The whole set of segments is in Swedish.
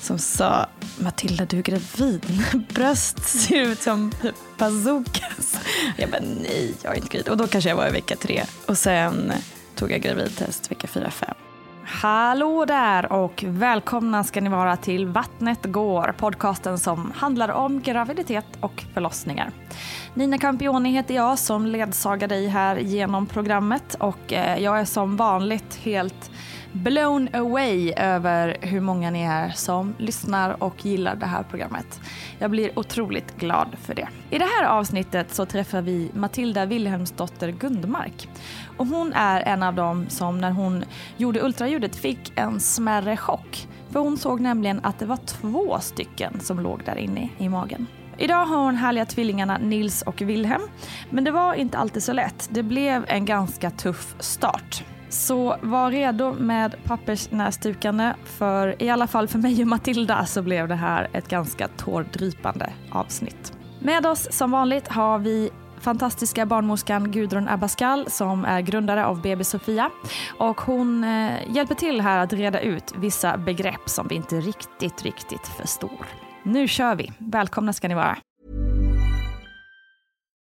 som sa Matilda du är gravid, dina bröst ser ut som bazookas. Jag bara nej, jag är inte gravid. Och då kanske jag var i vecka tre. Och sen tog jag gravidtest vecka fyra, fem. Hallå där och välkomna ska ni vara till Vattnet går, podcasten som handlar om graviditet och förlossningar. Nina Campioni heter jag som ledsagar dig här genom programmet och eh, jag är som vanligt helt blown away över hur många ni är som lyssnar och gillar det här programmet. Jag blir otroligt glad för det. I det här avsnittet så träffar vi Matilda Wilhelmsdotter Gundmark. Och hon är en av dem som när hon gjorde ultraljudet fick en smärre chock. För hon såg nämligen att det var två stycken som låg där inne i magen. Idag har hon härliga tvillingarna Nils och Wilhelm. Men det var inte alltid så lätt. Det blev en ganska tuff start. Så var redo med pappersnäsdukande för i alla fall för mig och Matilda så blev det här ett ganska tårdrypande avsnitt. Med oss som vanligt har vi fantastiska barnmorskan Gudrun Abascal som är grundare av BB Sofia. Och hon eh, hjälper till här att reda ut vissa begrepp som vi inte riktigt, riktigt förstår. Nu kör vi. Välkomna ska ni vara.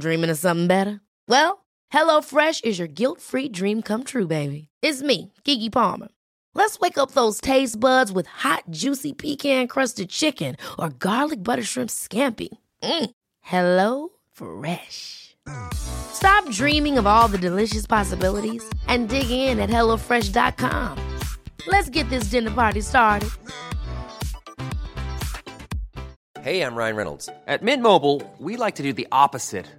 Dreaming of something better? Well, HelloFresh is your guilt free dream come true, baby. It's me, Gigi Palmer. Let's wake up those taste buds with hot, juicy pecan crusted chicken or garlic butter shrimp scampi. Mm. Hello Fresh. Stop dreaming of all the delicious possibilities and dig in at HelloFresh.com. Let's get this dinner party started. Hey, I'm Ryan Reynolds. At Mint Mobile, we like to do the opposite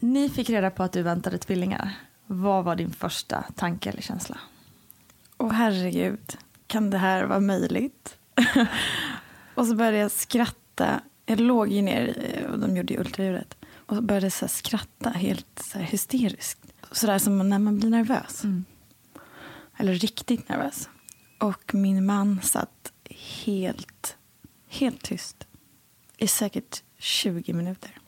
Ni fick reda på att du väntade tvillingar. Vad var din första tanke eller känsla? Åh herregud, kan det här vara möjligt? och så började jag skratta. Jag låg ju ner och de gjorde ju ultraljudet. Och så började jag så skratta helt så här hysteriskt. Sådär som när man blir nervös. Mm. Eller riktigt nervös. Och min man satt helt, helt tyst. I säkert 20 minuter.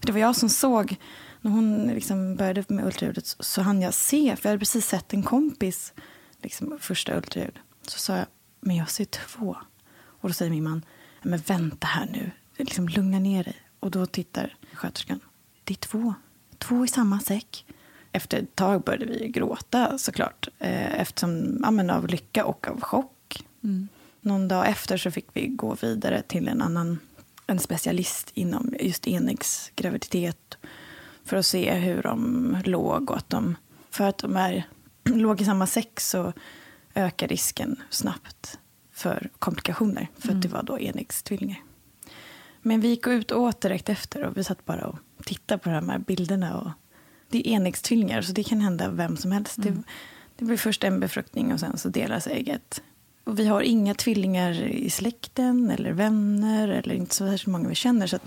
Det var jag som såg, när hon liksom började med ultraljudet så, så hann jag se, för jag hade precis sett en kompis liksom, första ultraljud. Så sa jag, men jag ser två. Och då säger min man, men vänta här nu, liksom, lugna ner dig. Och då tittar sköterskan, det är två, två i samma säck. efter ett tag började vi gråta såklart. Eh, eftersom, ja, men av lycka och av chock. Mm. Någon dag efter så fick vi gå vidare till en annan en specialist inom just enäggsgraviditet för att se hur de låg och att de, för att de är, låg i samma sex så ökar risken snabbt för komplikationer för mm. att det var då enäggstvillingar. Men vi gick ut och åt direkt efter och vi satt bara och tittade på de här bilderna. Och det är enäggstvillingar så det kan hända vem som helst. Mm. Det, det blir först en befruktning och sen så delas ägget. Och vi har inga tvillingar i släkten eller vänner eller inte så särskilt många vi känner. Så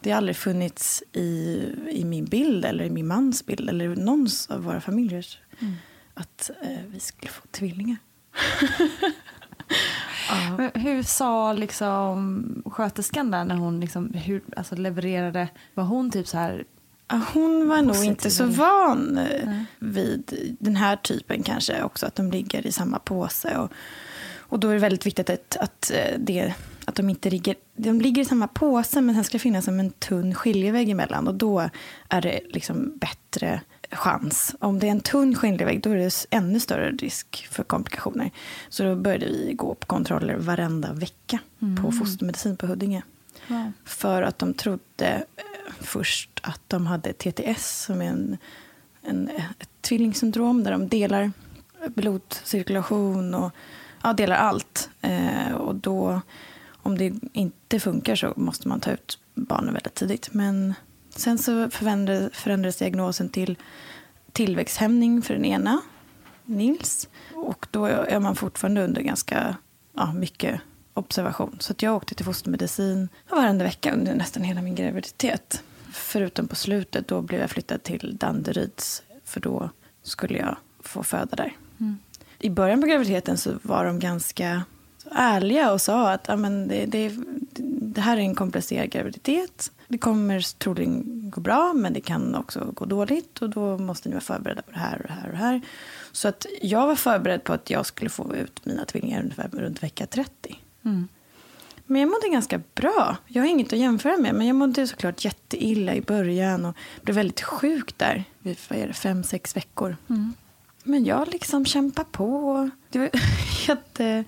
det har aldrig funnits i, i min bild eller i min mans bild eller någons av våra familjer mm. att eh, vi skulle få tvillingar. ja. Hur sa liksom sköterskan där när hon liksom, hur, alltså levererade? Var hon typ så här hon var nog inte så van eh, Nej. vid den här typen kanske också, att de ligger i samma påse. Och, och då är det väldigt viktigt att, att, eh, det, att de inte ligger, de ligger i samma påse men sen ska det finnas som en tunn skiljevägg emellan och då är det liksom bättre chans. Om det är en tunn skiljevägg då är det ännu större risk för komplikationer. Så då började vi gå på kontroller varenda vecka mm. på fostermedicin på Huddinge. Wow. För att de trodde eh, först att de hade TTS som är en, en, ett tvillingsyndrom där de delar blodcirkulation och ja, delar allt. Eh, och då, om det inte funkar så måste man ta ut barnen väldigt tidigt. Men sen så förändrades, förändrades diagnosen till tillväxthämning för den ena, Nils. Och då är man fortfarande under ganska ja, mycket observation. Så att jag åkte till fostermedicin varenda vecka under nästan hela min graviditet. Förutom på slutet, då blev jag flyttad till Danderyds. För då skulle jag få föda där. Mm i början på graviditeten så var de ganska ärliga och sa att men det, det, det här är en komplicerad graviditet. Det kommer troligen gå bra, men det kan också gå dåligt. Och då måste ni vara förberedda på det här och det här och det här. Så att jag var förberedd på att jag skulle få ut mina tvillingar ungefär runt vecka 30. Mm. Men jag mådde ganska bra. Jag har inget att jämföra med. Men jag mådde såklart jätteilla i början och blev väldigt sjuk där. Vid fem, sex veckor. Mm. Men jag liksom kämpar på. Det var jätte,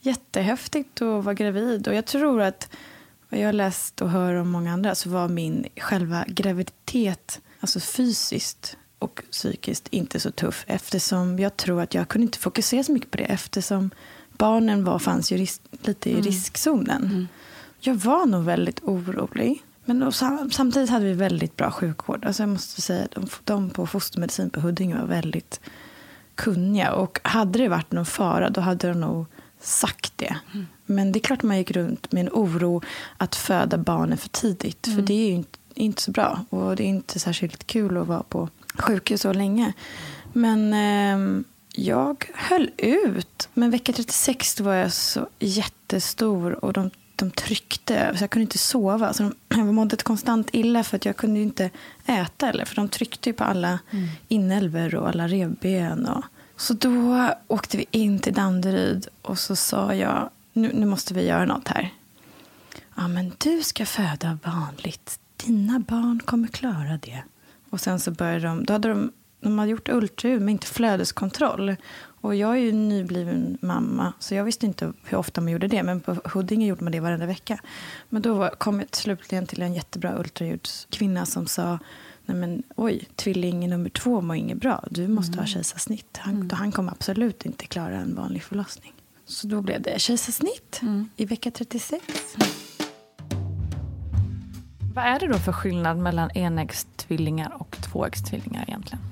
jättehäftigt att vara gravid. Och jag tror att vad jag har läst och hör om många andra så var min själva graviditet, alltså fysiskt och psykiskt, inte så tuff. Eftersom jag tror att jag kunde inte fokusera så mycket på det. Eftersom barnen var, fanns ju risk, lite i mm. riskzonen. Mm. Jag var nog väldigt orolig. Men samtidigt hade vi väldigt bra sjukvård. Alltså jag måste säga att de, de på fostermedicin på Huddinge var väldigt kunniga. Och hade det varit någon fara, då hade de nog sagt det. Mm. Men det är klart man gick runt med en oro att föda barnen för tidigt. Mm. För det är ju inte, inte, så bra. Och det är inte särskilt kul att vara på sjukhus så länge. Men eh, jag höll ut. Men vecka 36 då var jag så jättestor och de de tryckte, så jag kunde inte sova. Så de, jag mådde konstant illa för att jag kunde inte äta. Eller, för de tryckte på alla mm. inälvor och alla revben. Och, så då åkte vi in till Danderyd och så sa jag, nu, nu måste vi göra något här. Ja, men du ska föda vanligt. Dina barn kommer klara det. Och sen så började de, då hade de, de hade gjort ultraljud men inte flödeskontroll. Och jag är ju nybliven mamma, så jag visste inte hur ofta man gjorde det. Men på Huddinge gjorde man det varenda vecka. Men då var, kom jag slutligen till en jättebra ultraljudskvinna som sa Nej men oj, tvilling nummer två mår inget bra. Du måste mm. ha kejsarsnitt. Han, mm. han kommer absolut inte klara en vanlig förlossning. Så då blev det kejsarsnitt mm. i vecka 36. Vad är det då för skillnad mellan enäggstvillingar och tvåäggstvillingar egentligen?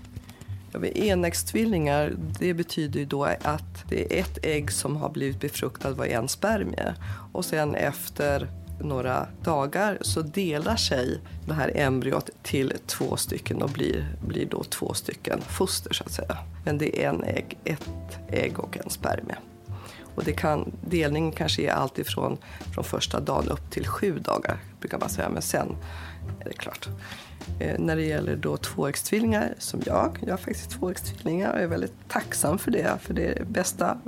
Enäggstvillingar det betyder ju då att det är ett ägg som har blivit befruktat var en spermie. Och sen efter några dagar så delar sig det här embryot till två stycken och blir, blir då två stycken foster så att säga. Men det är en ägg, ett ägg och en spermie. Och det kan, delningen kan ske allt ifrån från första dagen upp till sju dagar brukar man säga, men sen är det klart. Eh, när det gäller då tvåäggstvillingar som jag, jag har faktiskt tvåäggstvillingar och är väldigt tacksam för det, för det är det bästa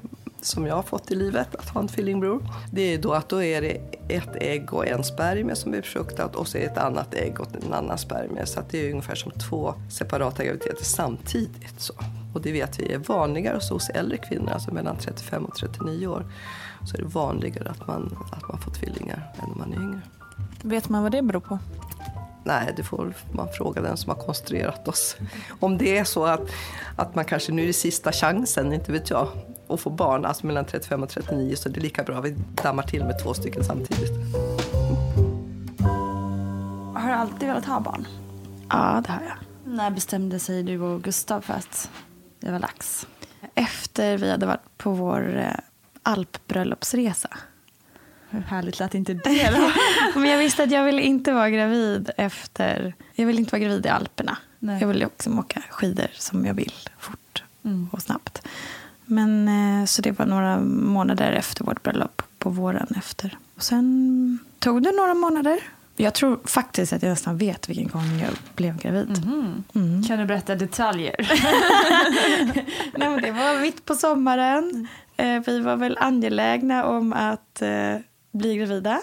som jag har fått i livet, att ha en tvillingbror. Det är då att då är det ett ägg och en spermie som är befruktat och så är det ett annat ägg och en annan spermie. Så att det är ungefär som två separata graviditeter samtidigt. Så. Och det vet vi är vanligare hos äldre kvinnor, alltså mellan 35 och 39 år. Så är det vanligare att man, att man får tvillingar än om man är yngre. Vet man vad det beror på? Nej, det får man fråga den som har konstruerat oss. Om det är så att, att man kanske nu är det sista chansen, inte vet jag, att få barn, alltså mellan 35 och 39, så det är lika bra att vi dammar till med två stycken samtidigt. Har du alltid velat ha barn? Ja, det har jag. När bestämde sig du och Gustav för att det var lax? Efter vi hade varit på vår eh, alpbröllopsresa. Hur härligt lät inte det då? Men jag visste att jag ville inte vara gravid efter... Jag vill inte vara gravid i Alperna. Nej. Jag vill också åka skidor som jag vill fort Mm. och snabbt. Men eh, så det var några månader efter vårt bröllop på våren efter. Och sen tog det några månader. Jag tror faktiskt att jag nästan vet vilken gång jag blev gravid. Mm. Kan du berätta detaljer? Nej, men det var mitt på sommaren. Eh, vi var väl angelägna om att eh, bli gravida.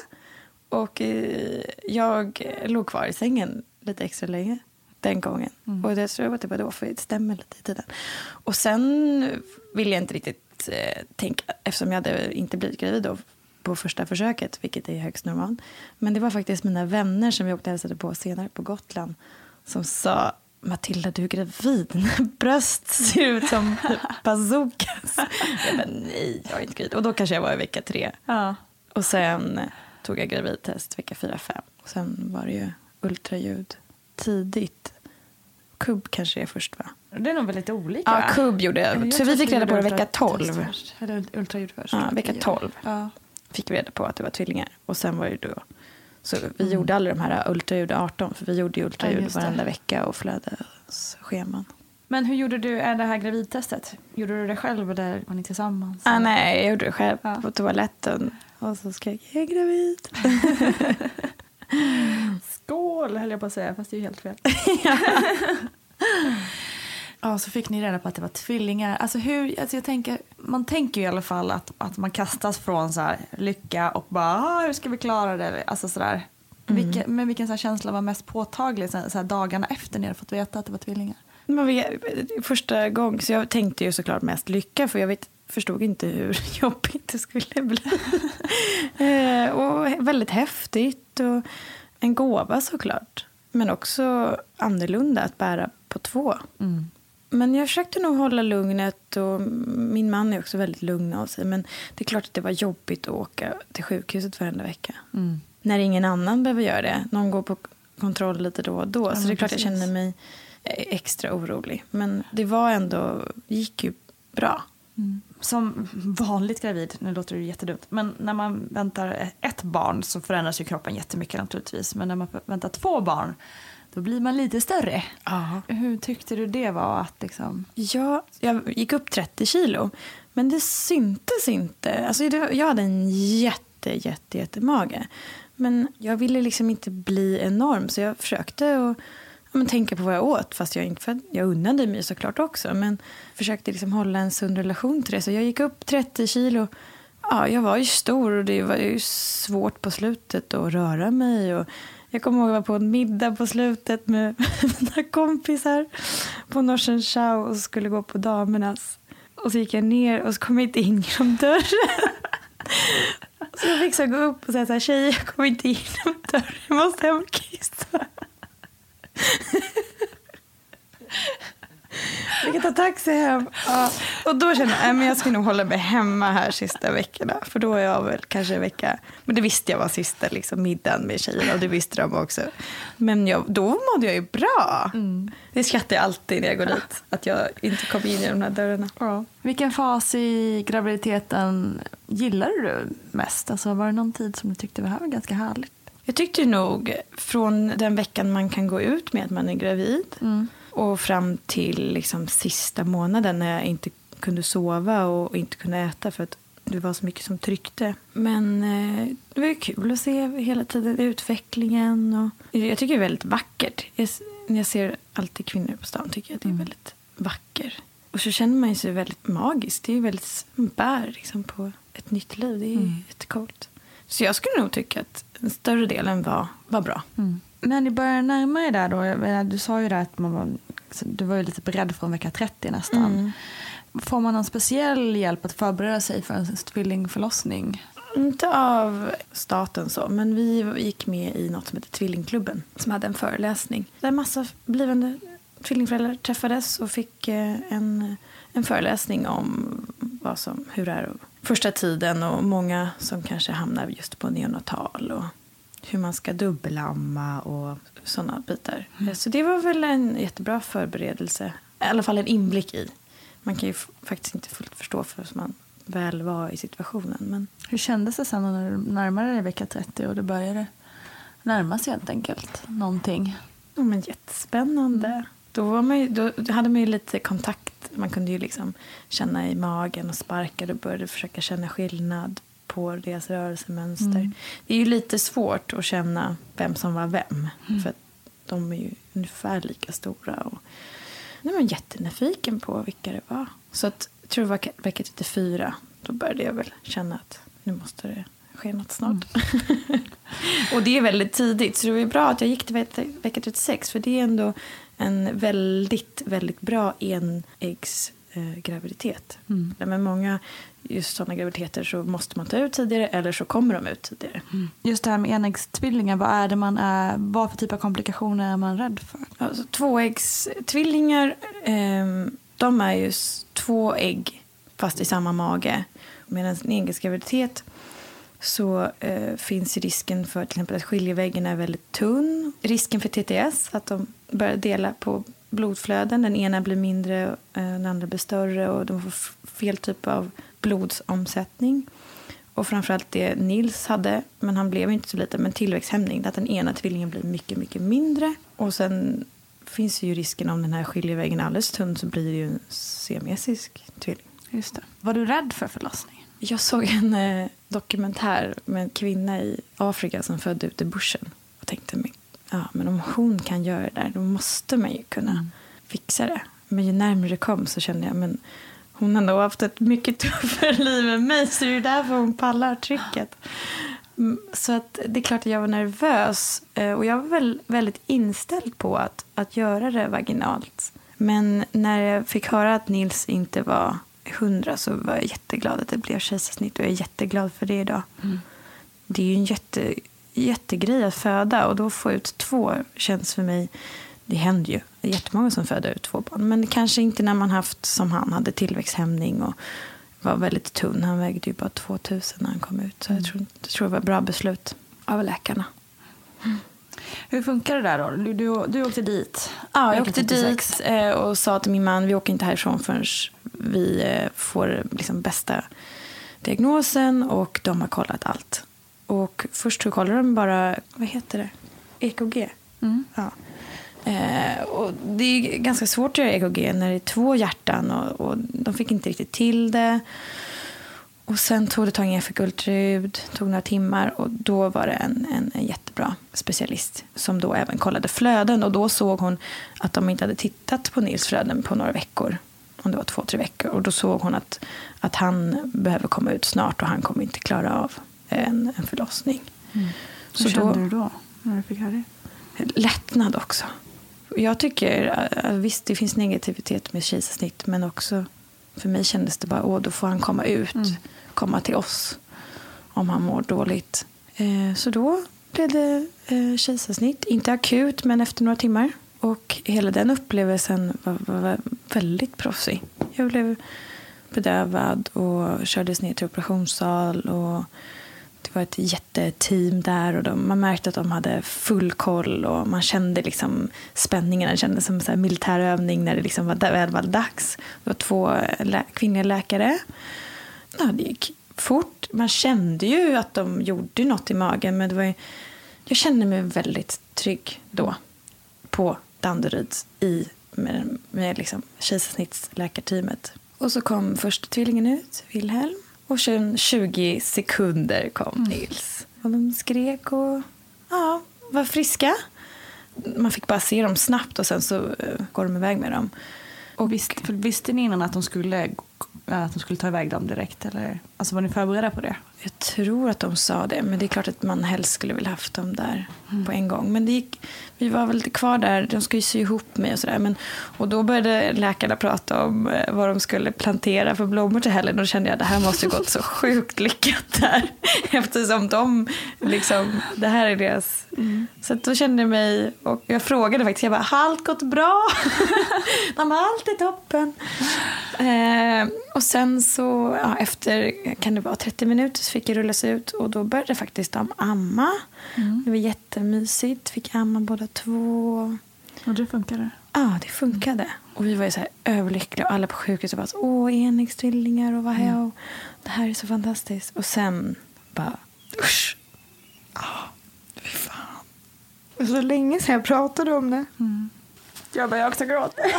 Och eh, jag låg kvar i sängen lite extra länge den gången. Och det tror jag att det var då, för det stämmer lite i tiden. Och sen ville jag inte riktigt eh, tänka, eftersom jag hade inte blivit gravid då på första försöket, vilket är högst normalt. Men det var faktiskt mina vänner som jag åkte och hälsade på senare på Gotland som sa Matilda, du är gravid. Dina bröst ser ut som bazookas. Jag bara, nej, jag är inte gravid. Och då kanske jag var i vecka tre. ja. Och sen tog jag gravidtest vecka fyra, fem. Och sen var det ju ultraljud tidigt. Kubb kanske är först, va? Det är nog väl lite olika? Ja, kubb gjorde jag. Jag Så vi fick reda på det vecka ultratest 12. först. Eller ultraljud först. Ja, vecka 12 Ja. fick vi reda på att det var tvillingar. Och sen var det då... Så vi Mm. gjorde aldrig de här ultraljud 18, för vi gjorde ju Ja, ultraljud det. varenda vecka och flödesscheman. Men hur gjorde du det här gravidtestet? Gjorde du det själv eller var ni tillsammans? Ah, nej, jag gjorde det själv Ja. på toaletten. Och så skrek jag är gravid. Skål höll jag på att säga, fast det är ju helt fel. ja, så fick ni reda på att det var tvillingar. Alltså hur, alltså jag tänker, man tänker ju i alla fall att, att man kastas från så här lycka och bara ah, hur ska vi klara det? Alltså sådär. Vilken, men vilken så här känsla var mest påtaglig så här, så dagarna efter ni hade fått veta att det var tvillingar? Men vi, första gången, så jag tänkte ju såklart mest lycka för jag vet, förstod inte hur jobbigt det skulle bli. eh, och väldigt häftigt och en gåva såklart. Men också annorlunda att bära på två. Men jag försökte nog hålla lugnet och min man är också väldigt lugn av sig. Men det är klart att det var jobbigt att åka till sjukhuset varenda vecka. När ingen annan behöver göra det. Någon går på kontroll lite då och då. så men det är klart jag kände mig eh, extra orolig. Men det var ändå, gick ju bra. Som vanligt gravid, nu låter det jättedumt, men när man väntar ett barn så förändras ju kroppen jättemycket naturligtvis. Men när man väntar två barn, då blir man lite större. Ja. Hur tyckte du det var att liksom... Ja, jag gick upp 30 kilo. Men det syntes inte. Alltså, jag hade en jätte, jätte, jättemage. Men jag ville liksom inte bli enorm. Så jag försökte att men tänka på vad jag åt. Fast jag, inte, för jag unnade mig såklart också. Men försökte liksom hålla en sund relation till det. Så jag gick upp 30 kilo. Ja, jag var ju stor och det var ju svårt på slutet att röra mig. Och jag kommer ihåg att jag var på en middag på slutet med mina kompisar på Norsen Chow och skulle gå på damernas. Och så gick jag ner och så kom jag inte in genom dörren. Så jag fick så gå upp och säga så här, tjejer jag kommer inte in genom dörren, jag måste hem och kissa. Jag fick ta taxi hem. Ja. Och då kände jag att jag ska nog hålla mig hemma här sista veckorna. För då är jag väl kanske en vecka. Men det visste jag var sista liksom, middagen med tjejerna och det visste de också. Men jag, då mådde jag ju bra. Det skrattar jag alltid när jag går dit. Att jag inte kom in genom de här dörrarna. Vilken fas i graviditeten gillade du mest? Alltså, var det någon tid som du tyckte det här var ganska härligt? Jag tyckte nog från den veckan man kan gå ut med att man är gravid och fram till liksom sista månaden när jag inte kunde sova och inte kunde äta för att det var så mycket som tryckte. Men eh, det var ju kul att se hela tiden utvecklingen. Och jag tycker det är väldigt vackert. Jag, när jag ser alltid kvinnor på stan tycker jag att det är väldigt vacker. Och så känner man sig väldigt magisk. Det är väldigt bär liksom på ett nytt liv. Det är mm. jättecoolt. Så jag skulle nog tycka att den större delen var, var bra. Mm. När ni började närma er där då, du sa ju det att man var, du var ju lite beredd från vecka 30 nästan. Mm. Får man någon speciell hjälp att förbereda sig för en tvillingförlossning? Inte av staten så, men vi gick med i något som heter Tvillingklubben som hade en föreläsning där massa blivande tvillingföräldrar träffades och fick eh, en, en föreläsning om vad som, hur det är första tiden och många som kanske hamnar just på neonatal och hur man ska dubbelamma och sådana bitar. Mm. Så det var väl en jättebra förberedelse, i alla fall en inblick i. Man kan ju faktiskt inte fullt förstå för man väl var i situationen. Men... Hur kändes det sen när du närmade dig vecka 30 och det började närma sig helt enkelt någonting? Ja, men jättespännande. Mm. Då, var man ju, då hade man ju lite kontakt. Man kunde ju liksom känna i magen och sparka och började försöka känna skillnad på deras rörelsemönster. Mm. Det är ju lite svårt att känna vem som var vem. Mm. För de är ju ungefär lika stora. Och nu var jag jättenyfiken på vilka det var. Så att, jag tror det var vecka 34. Då började jag väl känna att nu måste det ske något snart. Mm. och det är väldigt tidigt. Så det var bra att jag gick till vecka 36. För det är ändå en väldigt, väldigt bra enäggsgraviditet. Eh, mm. Många just sådana graviditeter så måste man ta ut tidigare eller så kommer de ut tidigare. Mm. Just det här med enäggstvillingar, vad är det man är, vad för typ av komplikationer är man rädd för? Alltså, tvåäggstvillingar, eh, de är ju två ägg fast i samma mage. Medan en enäggsgraviditet så eh, finns risken för till exempel att skiljeväggen är väldigt tunn. Risken för TTS, att de börjar dela på blodflöden. Den ena blir mindre, eh, den andra blir större och de får fel typ av blodsomsättning. Och framförallt det Nils hade, men han blev inte så liten, men tillväxthämning. Att den ena tvillingen blir mycket, mycket mindre. Och sen finns ju risken om den här skiljeväggen är alldeles tunn så blir det ju en siamesisk tvilling. Just det. Var du rädd för förlossning? Jag såg en eh, dokumentär med en kvinna i Afrika som födde ut i bussen. Och tänkte, ja, men om hon kan göra det där, då måste man ju kunna mm. fixa det. Men ju närmare det kom så kände jag, men hon har nog haft ett mycket tuffare liv än mig, så det är därför hon pallar trycket. Mm, så att det är klart att jag var nervös. Eh, och jag var väl väldigt inställd på att, att göra det vaginalt. Men när jag fick höra att Nils inte var hundra så var jag jätteglad att det blev kejsarsnitt. Och jag är jätteglad för det idag. Mm. Det är ju en jätte, jättegrej att föda. Och då få ut två känns för mig det händer ju. Det är jättemånga som föder ut två barn. Men kanske inte när man haft, som han hade, tillväxthämning och var väldigt tunn. Han vägde ju bara 2000 när han kom ut. Så jag, tror, jag tror det var ett bra beslut av läkarna. Mm. Hur funkar det där då? Du, du, du åkte dit? Ja, jag åkte dit eh, och sa till min man vi åker inte härifrån förrän vi eh, får liksom bästa diagnosen och de har kollat allt. Och först så kollade de bara, vad heter det, EKG. Mm. Ja. Eh, och det är ganska svårt att göra EKG när det är två hjärtan och, och de fick inte riktigt till det. Och sen tog det tag jag fick ultraljud, tog några timmar och då var det en, en, en, jättebra specialist som då även kollade flöden och då såg hon att de inte hade tittat på Nils flöden på några veckor. Om det var två, tre veckor. Och då såg hon att, att han behöver komma ut snart och han kommer inte klara av en, en förlossning. Mm. Så Hur kände då, du då när du fick höra det? Lättnad också. Jag tycker, visst det finns negativitet med kejsarsnitt men också för mig kändes det bara, åh då får han komma ut, mm. komma till oss om han mår dåligt. Eh, så då blev det eh, kejsarsnitt, inte akut men efter några timmar. Och hela den upplevelsen var, var, var väldigt proffsig. Jag blev bedövad och kördes ner till operationssal. Och det var ett jätteteam där och de, man märkte att de hade full koll och man kände liksom spänningen. Det kändes som en militärövning när det liksom var, väl var dags. Det var två lä kvinnliga läkare. Ja, det gick fort. Man kände ju att de gjorde något i magen men det var ju, jag kände mig väldigt trygg då på Danderyd i, med, med liksom kejsarsnittsläkarteamet. Och så kom första tvillingen ut, Wilhelm. Och sen 20 sekunder kom mm. Nils. Och de skrek och ja, var friska. Man fick bara se dem snabbt och sen så uh, går de iväg med dem. Och Visst, för visste ni innan att de, skulle, att de skulle ta iväg dem direkt? Eller? Alltså var ni förberedda på det? jag tror att de sa det, men det är klart att man helst skulle vilja haft dem där på en gång. Men det gick, vi var väl kvar där, de ska ju sy ihop mig och sådär. Men, och då började läkarna prata om eh, vad de skulle plantera för blommor till helgen. Då kände jag att det här måste gått så sjukt lyckat där. Eftersom de, liksom, det här är deras. Så att då kände jag mig, och jag frågade faktiskt, jag bara, har allt gått bra? de bara, allt är toppen. Eh, och sen så, ja, efter, kan det vara 30 minuter så fick jag rullas ut och då började faktiskt de amma. Det var jättemysigt, fick amma båda två. Och det funkade? Ja, det funkade. Och vi var ju så här överlyckliga och alla på sjukhuset var så åh, enäggstvillingar och vad här och det här är så fantastiskt. Och sen bara, usch. Ja, fy fan. Det så länge sedan jag pratade om det. Jag börjar också gråta.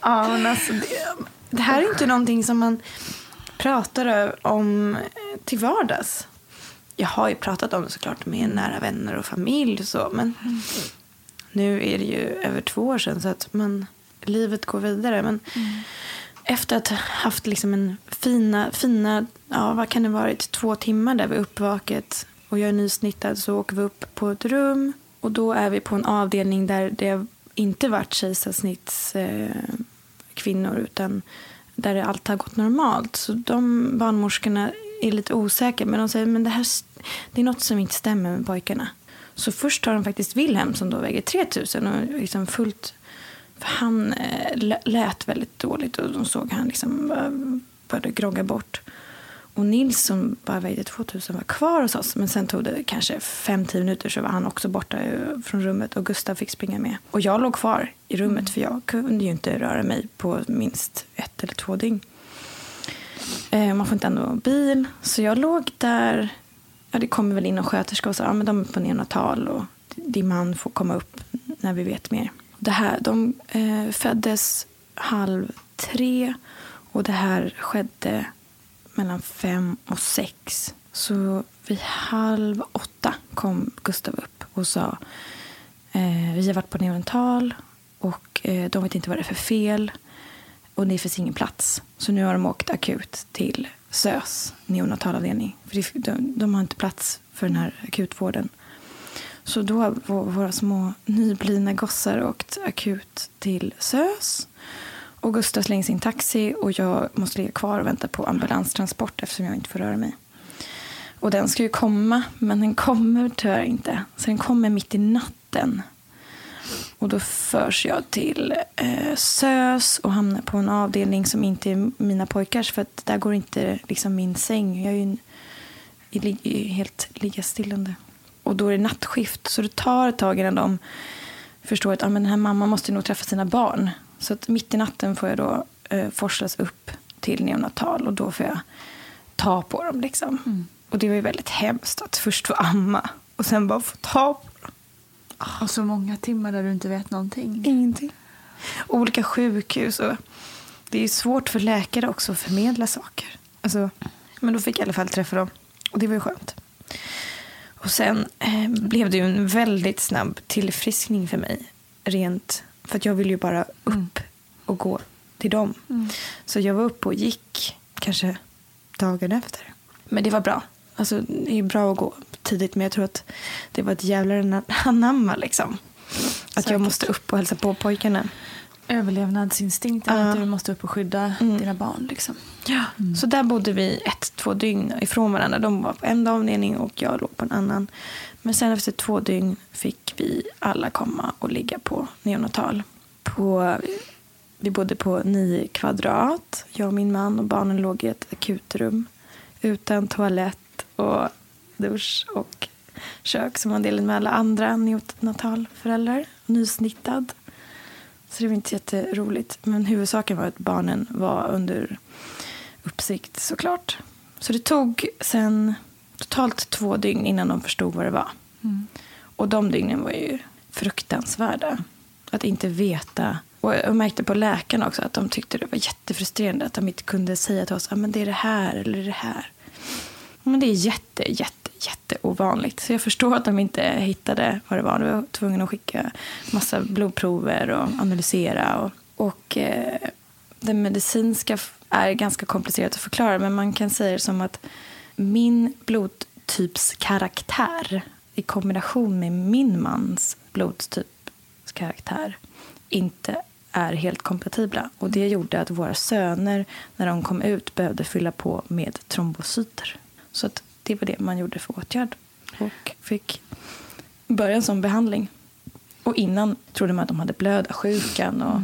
Ja, men alltså det, det här är inte någonting som man pratar om till vardags. Jag har ju pratat om det såklart med nära vänner och familj och så, men nu är det ju över två år sedan så att man, livet går vidare. Men efter att ha haft liksom en fina, fina, ja vad kan det varit, två timmar där vi är uppvaket och jag är nysnittad så åker vi upp på ett rum och då är vi på en avdelning där det inte varit kejsarsnitts eh, kvinnor utan där det allt har gått normalt. Så de barnmorskorna är lite osäkra men de säger men det här det är något som inte stämmer med pojkarna. Så först tar de faktiskt Wilhelm som då väger 3000 och liksom fullt för han eh, lät väldigt dåligt och de såg han liksom började grogga bort. Och Nils som bara vägde 2000 var kvar hos oss. Men sen tog det kanske 5-10 minuter så var han också borta eh, från rummet och Gustav fick springa med. Och jag låg kvar i rummet för jag kunde ju inte röra mig på minst ett eller två dygn. Eh, man får inte ändå bil. Så jag låg där. Ja, det kommer väl in en sköterska och sa ja, men de är på neonatal och din man får komma upp när vi vet mer. Det här, de eh, föddes halv tre och det här skedde mellan fem och sex. Så vid halv åtta kom Gustav upp och sa eh, vi har varit på neonatal och eh, de vet inte vad det är för fel och det finns ingen plats. Så nu har de åkt akut till SÖS neonatalavdelning. För det- de, de har inte plats för den här akutvården. Så då har våra små nyblivna gossar åkt akut till SÖS. Och Gustav slänger sin taxi och jag måste ligga kvar och vänta på ambulanstransport eftersom jag inte får röra mig. Och den ska ju komma, men den kommer tyvärr inte. Så den kommer mitt i natten. Och då förs jag till eh, SÖS och hamnar på en avdelning som inte är mina pojkars. För att där går inte liksom min säng. Jag är ju en, i, helt liggastillande. Och då är det nattskift. Så det tar ett tag innan de förstår att ah, men den här mamman måste nog träffa sina barn. Så att mitt i natten får jag då eh, forslas upp till neonatal. Och då får jag ta på dem. Liksom. Och det var ju väldigt hemskt att först få amma och sen bara få ta på dem. Och så många timmar där du inte vet någonting. Ingenting. Olika sjukhus. Och det är ju svårt för läkare också att förmedla saker. Alltså, men då fick jag i alla fall träffa dem. Och det var ju skönt. Och sen eh, blev det ju en väldigt snabb tillfriskning för mig. Rent, för jag ville ju bara upp och gå till dem. Så jag var uppe och gick kanske dagen efter. Men det var bra. Alltså, det är bra att gå tidigt men jag tror att det var ett jävla anamma liksom. Att jag Säkert. måste upp och hälsa på pojkarna. Överlevnadsinstinkten, Ja. att du måste upp och skydda dina barn. Liksom. Ja. Så där bodde vi ett, två dygn ifrån varandra. De var på en avdelning och jag låg på en annan. Men sen efter två dygn fick vi alla komma och ligga på neonatal. På, vi bodde på nio kvadrat. Jag och min man och barnen låg i ett akutrum. Utan toalett och dusch och kök som man delade med alla andra neonatalföräldrar. Nysnittad. Så det var inte jätteroligt. Men huvudsaken var att barnen var under uppsikt såklart. Så det tog sen totalt två dygn innan de förstod vad det var. Och de dygnen var ju fruktansvärda. Att inte veta. Och jag märkte på läkarna också att de tyckte det var jättefrustrerande att de inte kunde säga till oss att det är det här eller det här. Men det är jätte, jätte, jätte ovanligt. Så jag förstår att de inte hittade vad det var. De var tvungna att skicka massa blodprover och analysera. Och Och eh, det medicinska är ganska komplicerat att förklara men man kan säga det som att min blodtypskaraktär i kombination med min mans blodtypskaraktär inte är helt kompatibla. Och det gjorde att våra söner, när de kom ut, behövde fylla på med trombocyter. Så att det var det man gjorde för åtgärd. Och fick börja en sån behandling. Och innan trodde man att de hade blödarsjukan. Och,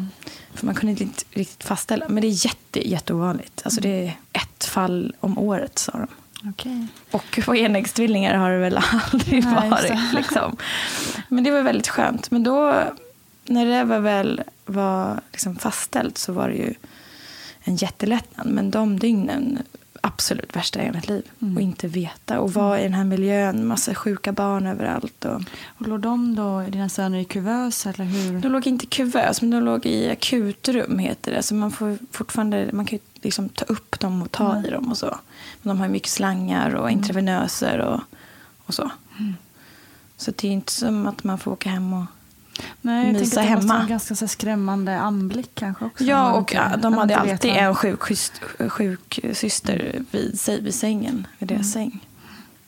För man kunde inte riktigt fastställa. Men det är jätte, jätteovanligt. Alltså det är ett fall om året, sa de. Okej. Och på enäggstvillingar har det väl aldrig Nej, varit. Liksom. Men det var väldigt skönt. Men då, när det var väl var liksom fastställt så var det ju en jättelättnad. Men de dygnen, absolut värsta i mitt liv. Mm. Och inte veta. Och vara i den här miljön, massa sjuka barn överallt. Och... Och låg de då, dina söner, i kuvös eller hur? De låg inte i kuvös, men de låg i akutrum heter det. Så man får fortfarande, man kan ju liksom ta upp dem och ta Mm. i dem och så. Men de har ju mycket slangar och intravenöser och, och så. Mm. Så det är inte som att man får åka hem och... Nej, jag mysa att det måste hemma. vara en ganska så skrämmande anblick kanske också. Ja, och inte- de hade alltid vad- en sjuksyst, sjuksyster vid, sig, vid sängen, vid deras Mm. säng.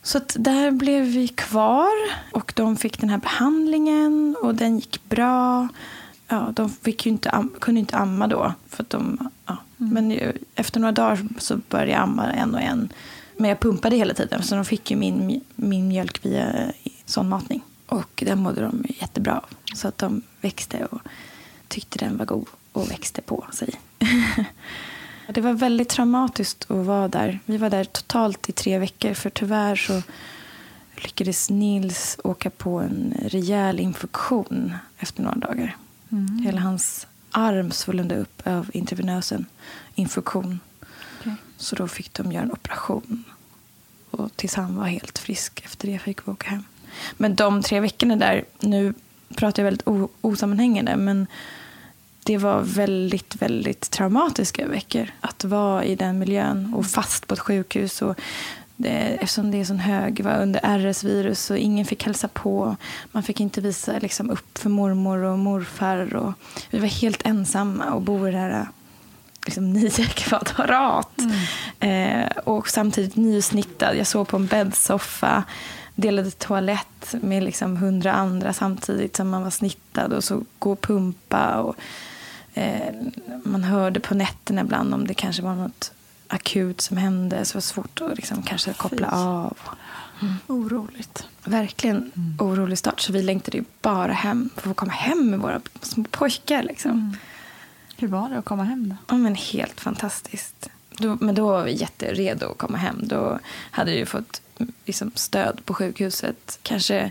Så där blev vi kvar och de fick den här behandlingen och den gick bra. Ja, de fick inte kunde inte amma då. För de, ja. Mm. Men ju, efter några dagar så började jag amma en och en. Men jag pumpade hela tiden så de fick ju min, min mjölk via eh, sondmatning. Och den mådde de jättebra av. Så att de växte och tyckte den var god och växte på sig. det var väldigt traumatiskt att vara där. Vi var där totalt i tre veckor för tyvärr så lyckades Nils åka på en rejäl infektion efter några dagar. Mm. Hela hans arm svullnade upp av intravenösen infektion. Okej. Så då fick de göra en operation. Och tills han var helt frisk efter det fick vi åka hem. Men de tre veckorna där, nu pratar jag väldigt osammanhängande, men det var väldigt, väldigt traumatiska veckor. Att vara i den miljön och fast på ett sjukhus. Och det, eftersom det är sån hög, var under RS-virus och ingen fick hälsa på. Man fick inte visa liksom, upp för mormor och morfar. Och vi var helt ensamma och bor i det här liksom, nio kvadrat. Eh, och samtidigt nysnittad. Jag sov på en bäddsoffa. Delade toalett med liksom hundra andra samtidigt som man var snittad. Och så gå och pumpa. Och, eh, man hörde på nätterna ibland om det kanske var något akut som hände. Så det var svårt att liksom, kanske koppla Fy. av. Oroligt. Verkligen orolig start. Så vi längtade ju bara hem. För att få komma hem med våra små pojkar. Liksom. Hur var det att komma hem då? Ja, men helt fantastiskt. Då, men då var vi jätteredo att komma hem. Då hade vi ju fått liksom, stöd på sjukhuset. Kanske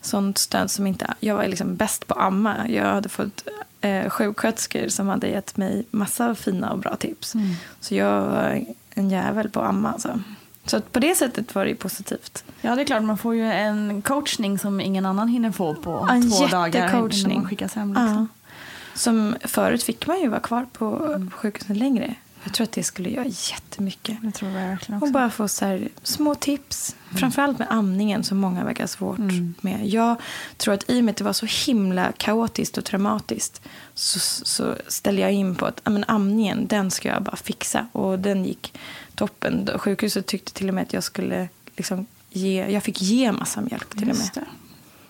sånt stöd som inte... Jag var liksom bäst på amma. Jag hade fått eh, sjuksköterskor som hade gett mig massa fina och bra tips. Så jag var en jävel på amma. Alltså. Så på det sättet var det positivt. Ja, det är klart. Man får ju en coachning som ingen annan hinner få på En två dagar innan man skickas hem. Liksom. Ja. Som förut fick man ju vara kvar på sjukhuset längre. Jag tror att det skulle göra jättemycket. Det tror jag verkligen också. Och bara få så här, små tips. Framförallt med amningen som många verkar svårt Mm. med. Jag tror att i och med att det var så himla kaotiskt och traumatiskt så, så ställde jag in på att men amningen, den ska jag bara fixa. Och den gick toppen. Sjukhuset tyckte till och med att jag skulle liksom ge, jag fick ge massa mjölk till och med. Just det.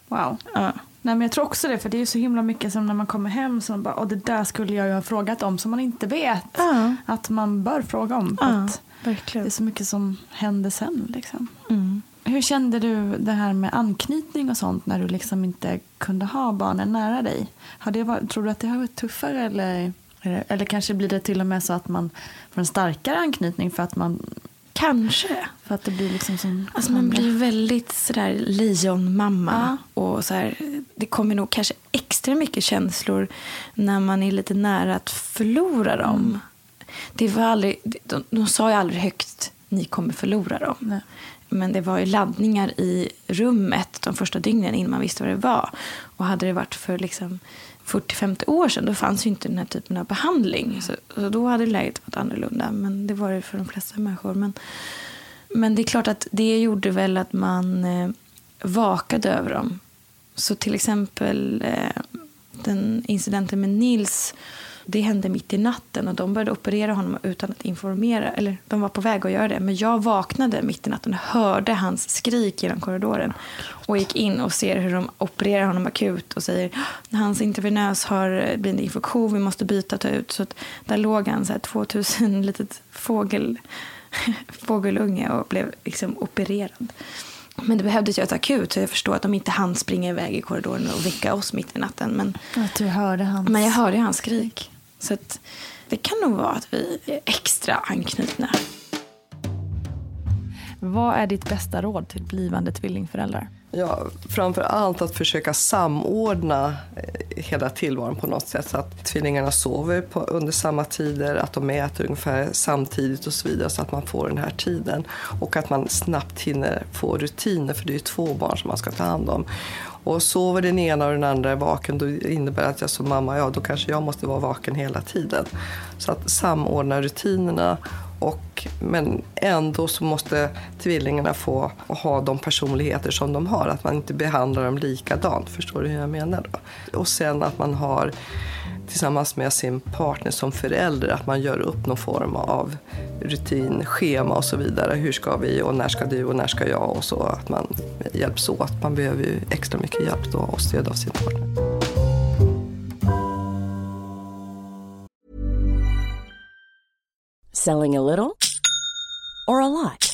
Wow. Ja. Nej, men jag tror också det, för det är så himla mycket som när man kommer hem som bara, Åh, det där skulle jag ju ha frågat om som man inte vet Ja. att man bör fråga om. Ja, att det verkligen. är så mycket som händer sen. Liksom. Mm. Hur kände du det här med anknytning och sånt när du liksom inte kunde ha barnen nära dig? Har det varit, tror du att det har varit tuffare eller, eller kanske blir det till och med så att man får en starkare anknytning för att, man, Kanske. för att det blir liksom som Alltså man blir väldigt sådär lejonmamma. Ja. Och så här, det kommer nog kanske extra mycket känslor när man är lite nära att förlora dem. Mm. Det var aldrig, de, de sa ju aldrig högt ni kommer förlora dem. Nej. Men det var ju laddningar i rummet de första dygnen innan man visste vad det var. Och hade det varit för liksom 40-50 år sedan då fanns ju inte den här typen av behandling. Så, så då hade läget varit annorlunda. Men det var det för de flesta människor. Men, men det är klart att det gjorde väl att man eh, vakade över dem. Så till exempel eh, den incidenten med Nils det hände mitt i natten och de började operera honom utan att informera. Eller de var på väg att göra det. Men jag vaknade mitt i natten och hörde hans skrik genom korridoren. Och gick in och ser hur de opererar honom akut och säger hans intravenös har blivit en infektion, vi måste byta ta ut. Så att där låg han så här 2000 litet fågel, fågelunge och blev liksom opererad. Men det behövdes göras akut så jag förstår att de inte hann springa iväg i korridoren och väcka oss mitt i natten. Men, att du hörde hans... men jag hörde hans skrik. Så att det kan nog vara att vi är extra anknutna. Vad är ditt bästa råd till blivande tvillingföräldrar? Ja, framför allt att försöka samordna eh, hela tillvaron på något sätt så att tvillingarna sover på, under samma tider, att de äter ungefär samtidigt och så vidare så att man får den här tiden. Och att man snabbt hinner få rutiner för det är ju två barn som man ska ta hand om. Och sover den ena och den andra är vaken då innebär det att jag som mamma, ja då kanske jag måste vara vaken hela tiden. Så att samordna rutinerna och, men ändå så måste tvillingarna få ha de personligheter som de har. Att man inte behandlar dem likadant. Förstår du hur jag menar? Då? Och sen att man har tillsammans med sin partner som förälder att man gör upp någon form av rutin, schema och så vidare. Hur ska vi och när ska du och när ska jag och så att man hjälps åt. Man behöver ju extra mycket hjälp då och stöd av sin partner. Selling a little or a lot?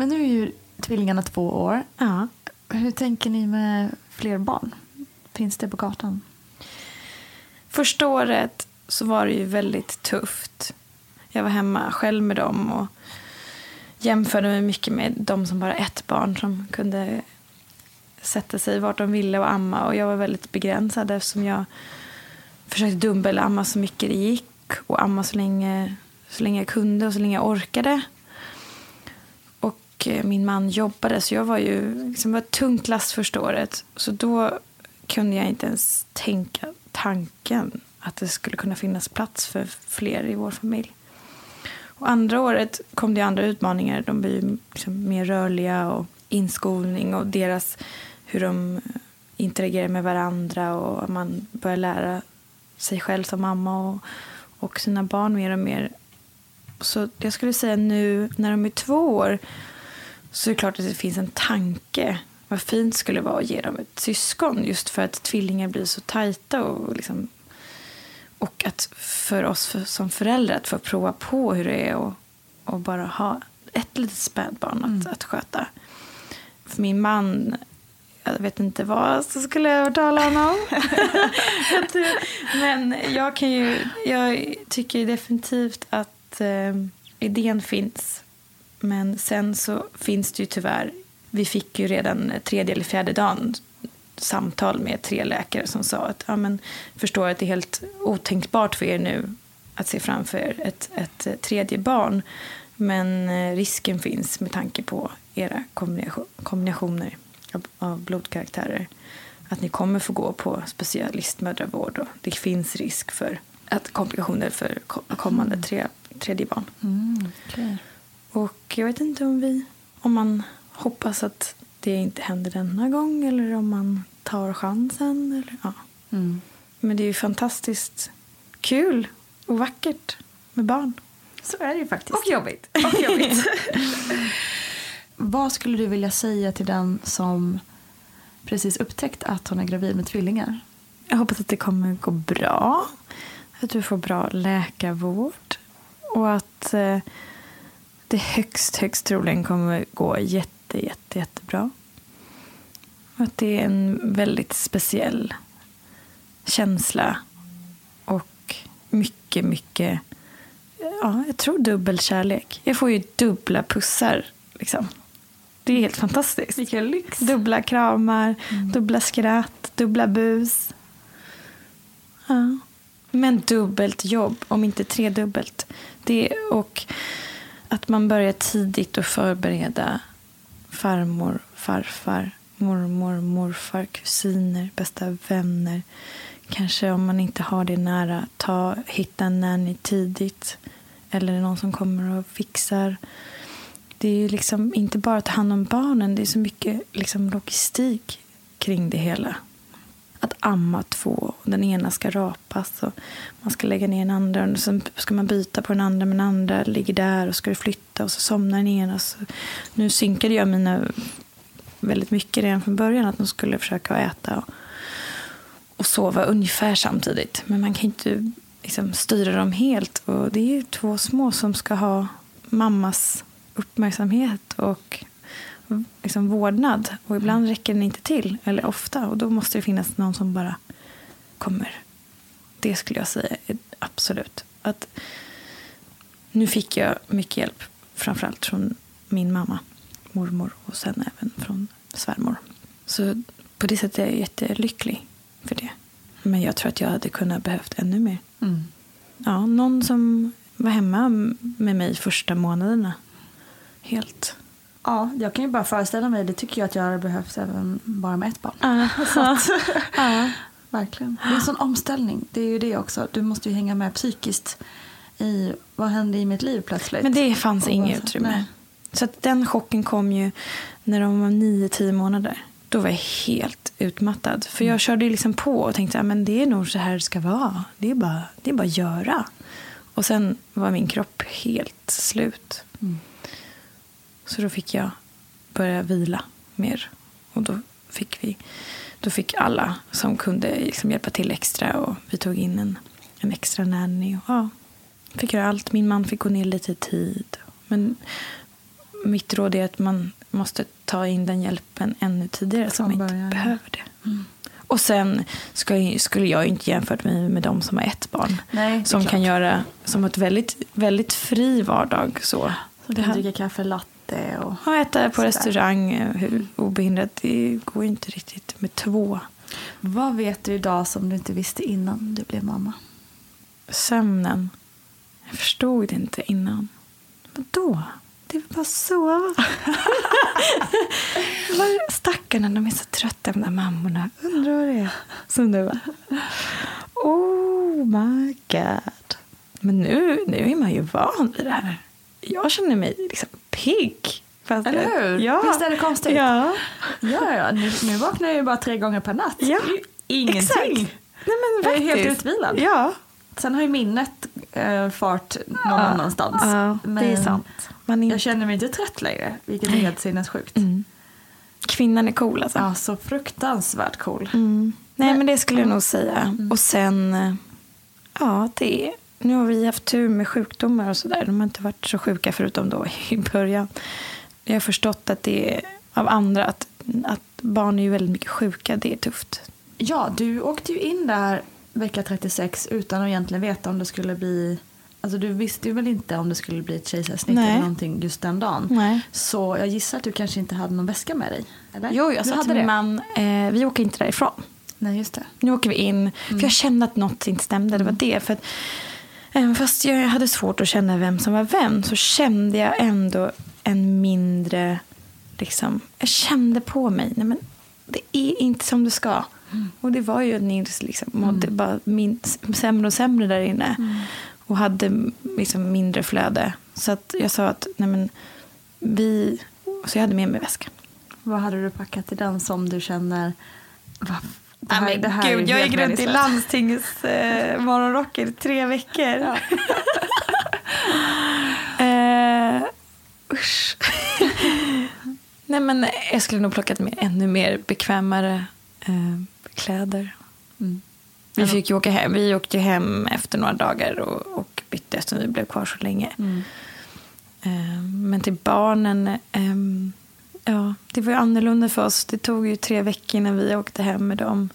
Men nu är ju tvillingarna två år. Ja. Hur tänker ni med fler barn? Finns det på kartan? Första året så var det ju väldigt tufft. Jag var hemma själv med dem och jämförde mig mycket med de som bara ett barn som kunde sätta sig vart de ville och amma. Och jag var väldigt begränsad eftersom jag försökte dumbelamma så mycket det gick och amma så länge, så länge jag kunde och så länge jag orkade. Och eh, min man jobbade så jag var ju liksom, var ett tungt last första året. Så då kunde jag inte ens tänka tanken att det skulle kunna finnas plats för fler i vår familj. Och andra året kom det andra utmaningar. De blir liksom mer rörliga och inskolning och deras hur de eh, interagerar med varandra och man börjar lära sig själv som mamma och, och sina barn mer och mer. Så jag skulle säga nu när de är två år så är det klart att det finns en tanke. Vad fint skulle vara att ge dem ett syskon just för att tvillingar blir så tajta och liksom och att för oss som föräldrar att få prova på hur det är och, och bara ha ett litet spädbarn att, mm. att sköta. För min man, jag vet inte vad så skulle jag övertala honom. Men jag kan ju, jag tycker definitivt att eh, idén finns. Men sen så finns det ju tyvärr, vi fick ju redan tredje eller fjärde dagen samtal med tre läkare som sa att ja, men, förstår att det är helt otänkbart för er nu att se framför er ett, ett tredje barn. Men eh, risken finns med tanke på era kombinationer av blodkaraktärer att ni kommer få gå på specialistmödravård och det finns risk för att komplikationer för kommande tre, tredje barn. Mm, okay. Och jag vet inte om vi, om man hoppas att det inte händer denna gång eller om man tar chansen. Eller, ja. Mm. Men det är ju fantastiskt kul och vackert med barn. Så är det ju faktiskt. Och jobbigt. Och jobbigt. Vad skulle du vilja säga till den som precis upptäckt att hon är gravid med tvillingar? Jag hoppas att det kommer gå bra. Att du får bra läkarvård. Och att eh, det högst, högst troligen kommer gå jätte, jätte, jättebra. Att det är en väldigt speciell känsla. Och mycket, mycket, ja, jag tror dubbel kärlek. Jag får ju dubbla pussar liksom. Det är helt fantastiskt. Vilken lyx. Dubbla kramar, mm. dubbla skratt, dubbla bus. Ja. Men dubbelt jobb, om inte tredubbelt. Det, och att man börjar tidigt att förbereda farmor, farfar, mormor, morfar, kusiner, bästa vänner. Kanske om man inte har det nära, ta, hitta en nanny tidigt. Eller någon som kommer och fixar. Det är ju liksom inte bara att ta hand om barnen, det är så mycket liksom logistik kring det hela. Att amma två, den ena ska rapas och man ska lägga ner den andra och sen ska man byta på den andra men den andra ligger där och ska flytta och så somnar den ena. Så nu synkade jag mina väldigt mycket redan från början att de skulle försöka äta och, och sova ungefär samtidigt. Men man kan inte liksom, styra dem helt. Och det är ju två små som ska ha mammas uppmärksamhet och liksom, vårdnad. Och ibland räcker den inte till, eller ofta. Och då måste det finnas någon som bara kommer. Det skulle jag säga absolut. Att nu fick jag mycket hjälp, framförallt från min mamma mormor och sen även från svärmor. Så på det sättet är jag jättelycklig för det. Men jag tror att jag hade kunnat behövt ännu mer. Mm. Ja, någon som var hemma med mig första månaderna. Helt. Ja, jag kan ju bara föreställa mig. Det tycker jag att jag hade behövt även bara med ett barn. Ja. ja. Verkligen. Det är en sån omställning. Det är ju det också. Du måste ju hänga med psykiskt i vad hände i mitt liv plötsligt. Men det fanns inget utrymme. Nej. Så att den chocken kom ju när de var nio, tio månader. Då var jag helt utmattad. För jag mm. körde liksom på och tänkte att det är nog så här det ska vara. Det är bara, det är bara att göra. Och sen var min kropp helt slut. Mm. Så då fick jag börja vila mer. Och då fick vi då fick alla som kunde liksom hjälpa till extra. Och vi tog in en, en extra nanny. Och, ja, fick göra allt. Min man fick gå ner lite i tid. Men mitt råd är att man måste ta in den hjälpen ännu tidigare man inte behöver det. Mm. Och sen ska, skulle jag inte jämfört mig med de som har ett barn. Nej, som kan göra som ett väldigt, väldigt fri vardag. Så. Så kan dricka kaffe latte och ja, äta på restaurang eh, hur obehindrat. Det går ju inte riktigt med två. Vad vet du idag som du inte visste innan du blev mamma? Sömnen. Jag förstod inte innan. Vadå? Det är bara att sova. Stackarna, de är så trötta, de där mammorna. Undrar vad det är som nu Oh my god. Men nu, nu är man ju van vid det här. jag känner mig liksom pigg. Fast Eller hur? Ja. Visst är det konstigt? Ja. Ja, ja. Nu, nu vaknar jag ju bara tre gånger per natt. Ja, Det är ju Ingenting. Exakt. Nej, men Jag är helt utvilad. Ja. Sen har ju minnet eh, fart någon annanstans. Ja, det är sant. Man är Jag känner mig inte trött längre, vilket är helt sinnessjukt. Kvinnan är cool alltså. Ja, så fruktansvärt cool. Mm. Nej, men det skulle jag nog säga. Och sen, eh, ja, det nu har vi haft tur med sjukdomar och sådär. De har inte varit så sjuka förutom då i början. Jag har förstått att det är av andra att, att barn är ju väldigt mycket sjuka. Det är tufft. Ja, du åkte ju in där vecka 36 utan att egentligen veta om det skulle bli... Alltså du visste ju väl inte om det skulle bli ett kejsarsnitt eller någonting just den dagen. Nej. Så jag gissar att du kanske inte hade någon väska med dig? Eller? Jo, jag sa till min man, eh, vi åker inte därifrån. Nej, just det. Nu åker vi in. För jag kände att något inte stämde. Det var det. För att, även fast jag hade svårt att känna vem som var vem så kände jag ändå en mindre... Liksom, jag kände på mig. Nej, men det är inte som det ska. Och det var ju att Nils liksom, mådde bara min, sämre och sämre där inne. Och hade liksom mindre flöde. Så att jag sa att nej men, vi... Så jag hade med mig väskan. Vad hade du packat i den som du känner... Va? Det men det här är gud, ju jag gick runt i landstingets eh, morgonrocker i tre veckor. eh, usch. Nej, men jag skulle nog plockat med ännu mer bekvämare eh, kläder. Mm. Vi fick åka hem. Vi åkte hem efter några dagar och, och bytte eftersom vi blev kvar så länge. Mm. Eh, men till barnen, ehm, ja, det var ju annorlunda för oss. Det tog ju tre veckor när vi åkte hem med dem.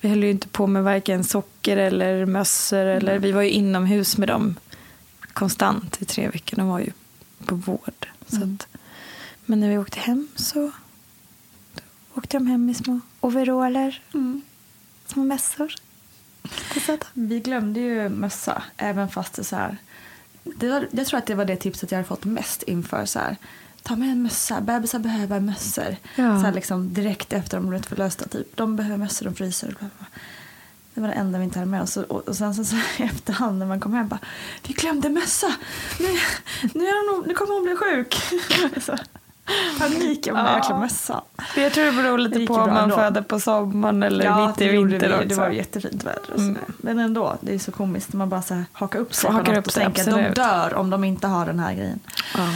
Vi höll ju inte på med varken socker eller mössor. Eller, vi var ju inomhus med dem konstant i tre veckor. De var ju på vård. Så att, men när vi åkte hem så åkte de hem i små overaller. Små mössor. Vi glömde ju mössa, även fast det så här... Det var, jag tror att det var det tipset jag hade fått mest inför. Så här, ta med en mössa, bebisar behöver mössor. Ja. Så liksom, direkt efter de blivit förlösta. Typ. De behöver mössor, de fryser. Det var det enda vi inte hade med oss. Och, och sen så, så i efterhand när man kom hem bara, vi glömde mössa. Nu, nu, är hon, nu kommer hon bli sjuk. så, panik om en jäkla mössa. Jag tror det beror Det lite gick på om man ändå. föder på sommaren eller mitt i det vintern också. Det var jättefint väder. Mm. Men ändå, det är så komiskt när man bara så här hakar upp sig på något upp och tänker att de dör om de inte har den här grejen. Ja.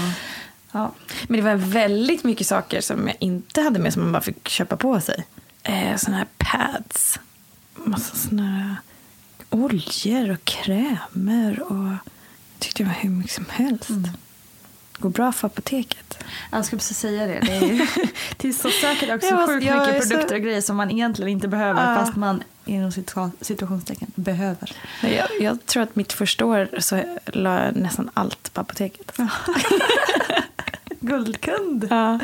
Ja. Men det var väldigt mycket saker som jag inte hade med som man bara fick köpa på sig. Eh, såna här pads. Massa såna här oljor och krämer. Och jag tyckte det var hur mycket som helst. Går bra för apoteket. Jag skulle precis säga det. Det är, ju, det är så säkert också Jag var- sjukt jag mycket så- produkter och grejer som man egentligen inte behöver Ja. fast man inom situa- situationstecken behöver. Jag, jag tror att mitt första år så la jag nästan allt på apoteket. Guldkund! Ja.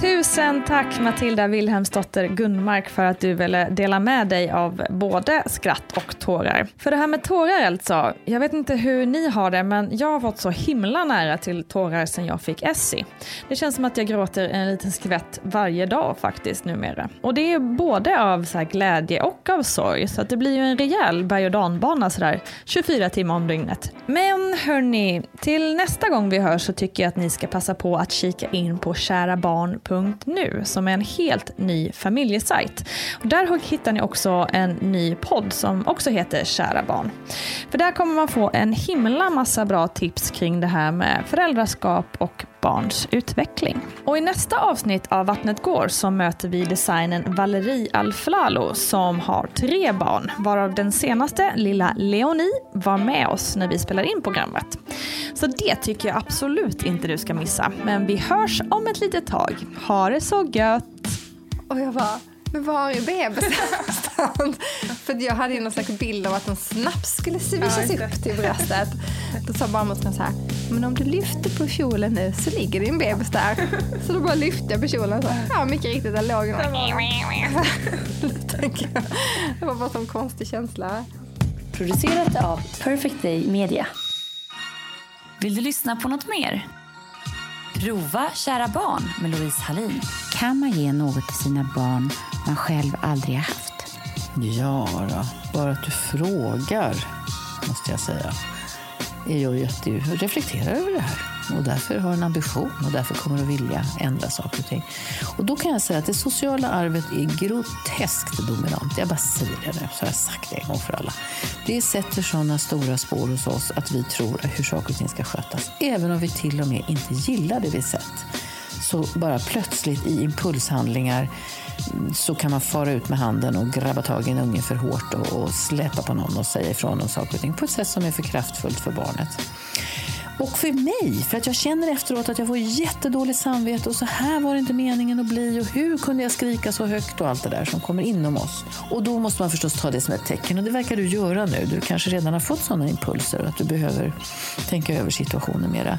Tusen tack Matilda Wilhelmsdotter Gunmark för att du ville dela med dig av både skratt och tårar. För det här med tårar alltså, jag vet inte hur ni har det men jag har fått så himla nära till tårar sen jag fick Essie. Det känns som att jag gråter en liten skvätt varje dag faktiskt numera. Och det är både av så här glädje och av sorg så att det blir ju en rejäl berg och dalbana sådär 24 timmar om dygnet. Men hörni, till nästa gång vi hörs så tycker jag att ni ska passa på att kika in på Kära Barn Familjen.nu som är en helt ny familjesajt. Och där hittar ni också en ny podd som också heter Kära barn. För där kommer man få en himla massa bra tips kring det här med föräldraskap och barns utveckling. Och i nästa avsnitt av Vattnet går så möter vi designen Valerie Alflalo som har tre barn, varav den senaste, lilla Leonie, var med oss när vi spelade in programmet. Så det tycker jag absolut inte du ska missa. Men vi hörs om ett litet tag. Ha det så gött! Och jag bara, men var är bebisen? För jag hade ju någon slags bild av att en snaps skulle svishas upp till bröstet. Då sa barnmorskan så här, men om du lyfter på kjolen nu så ligger din bebis där. Så då bara lyfte jag på kjolen så, ja mycket riktigt, där låg den. Det var bara en sån konstig känsla. Producerat av Perfect Day Media. Vill du lyssna på något mer? Prova Kära barn med Louise Hallin. Kan man ge något till sina barn man själv aldrig har haft? Ja, då. bara att du frågar, måste jag säga. är ju att du reflekterar över det här och därför har en ambition och därför kommer att vilja ändra saker och ting. Och då kan jag säga att det sociala arvet är groteskt dominant. Jag bara säger det nu, så har jag sagt det en gång för alla. Det sätter sådana stora spår hos oss att vi tror hur saker och ting ska skötas, även om vi till och med inte gillar det vi sett. Så bara plötsligt i impulshandlingar mm, så kan man fara ut med handen och grabba tag i en unge för hårt och, och släpa på någon och säga ifrån om saker och ting på ett sätt som är för kraftfullt för barnet. Och för mig, för att jag känner efteråt att jag får jättedåligt samvete och så här var det inte meningen att bli och hur kunde jag skrika så högt och allt det där som kommer inom oss. Och då måste man förstås ta det som ett tecken och det verkar du göra nu. Du kanske redan har fått sådana impulser och att du behöver tänka över situationen mera.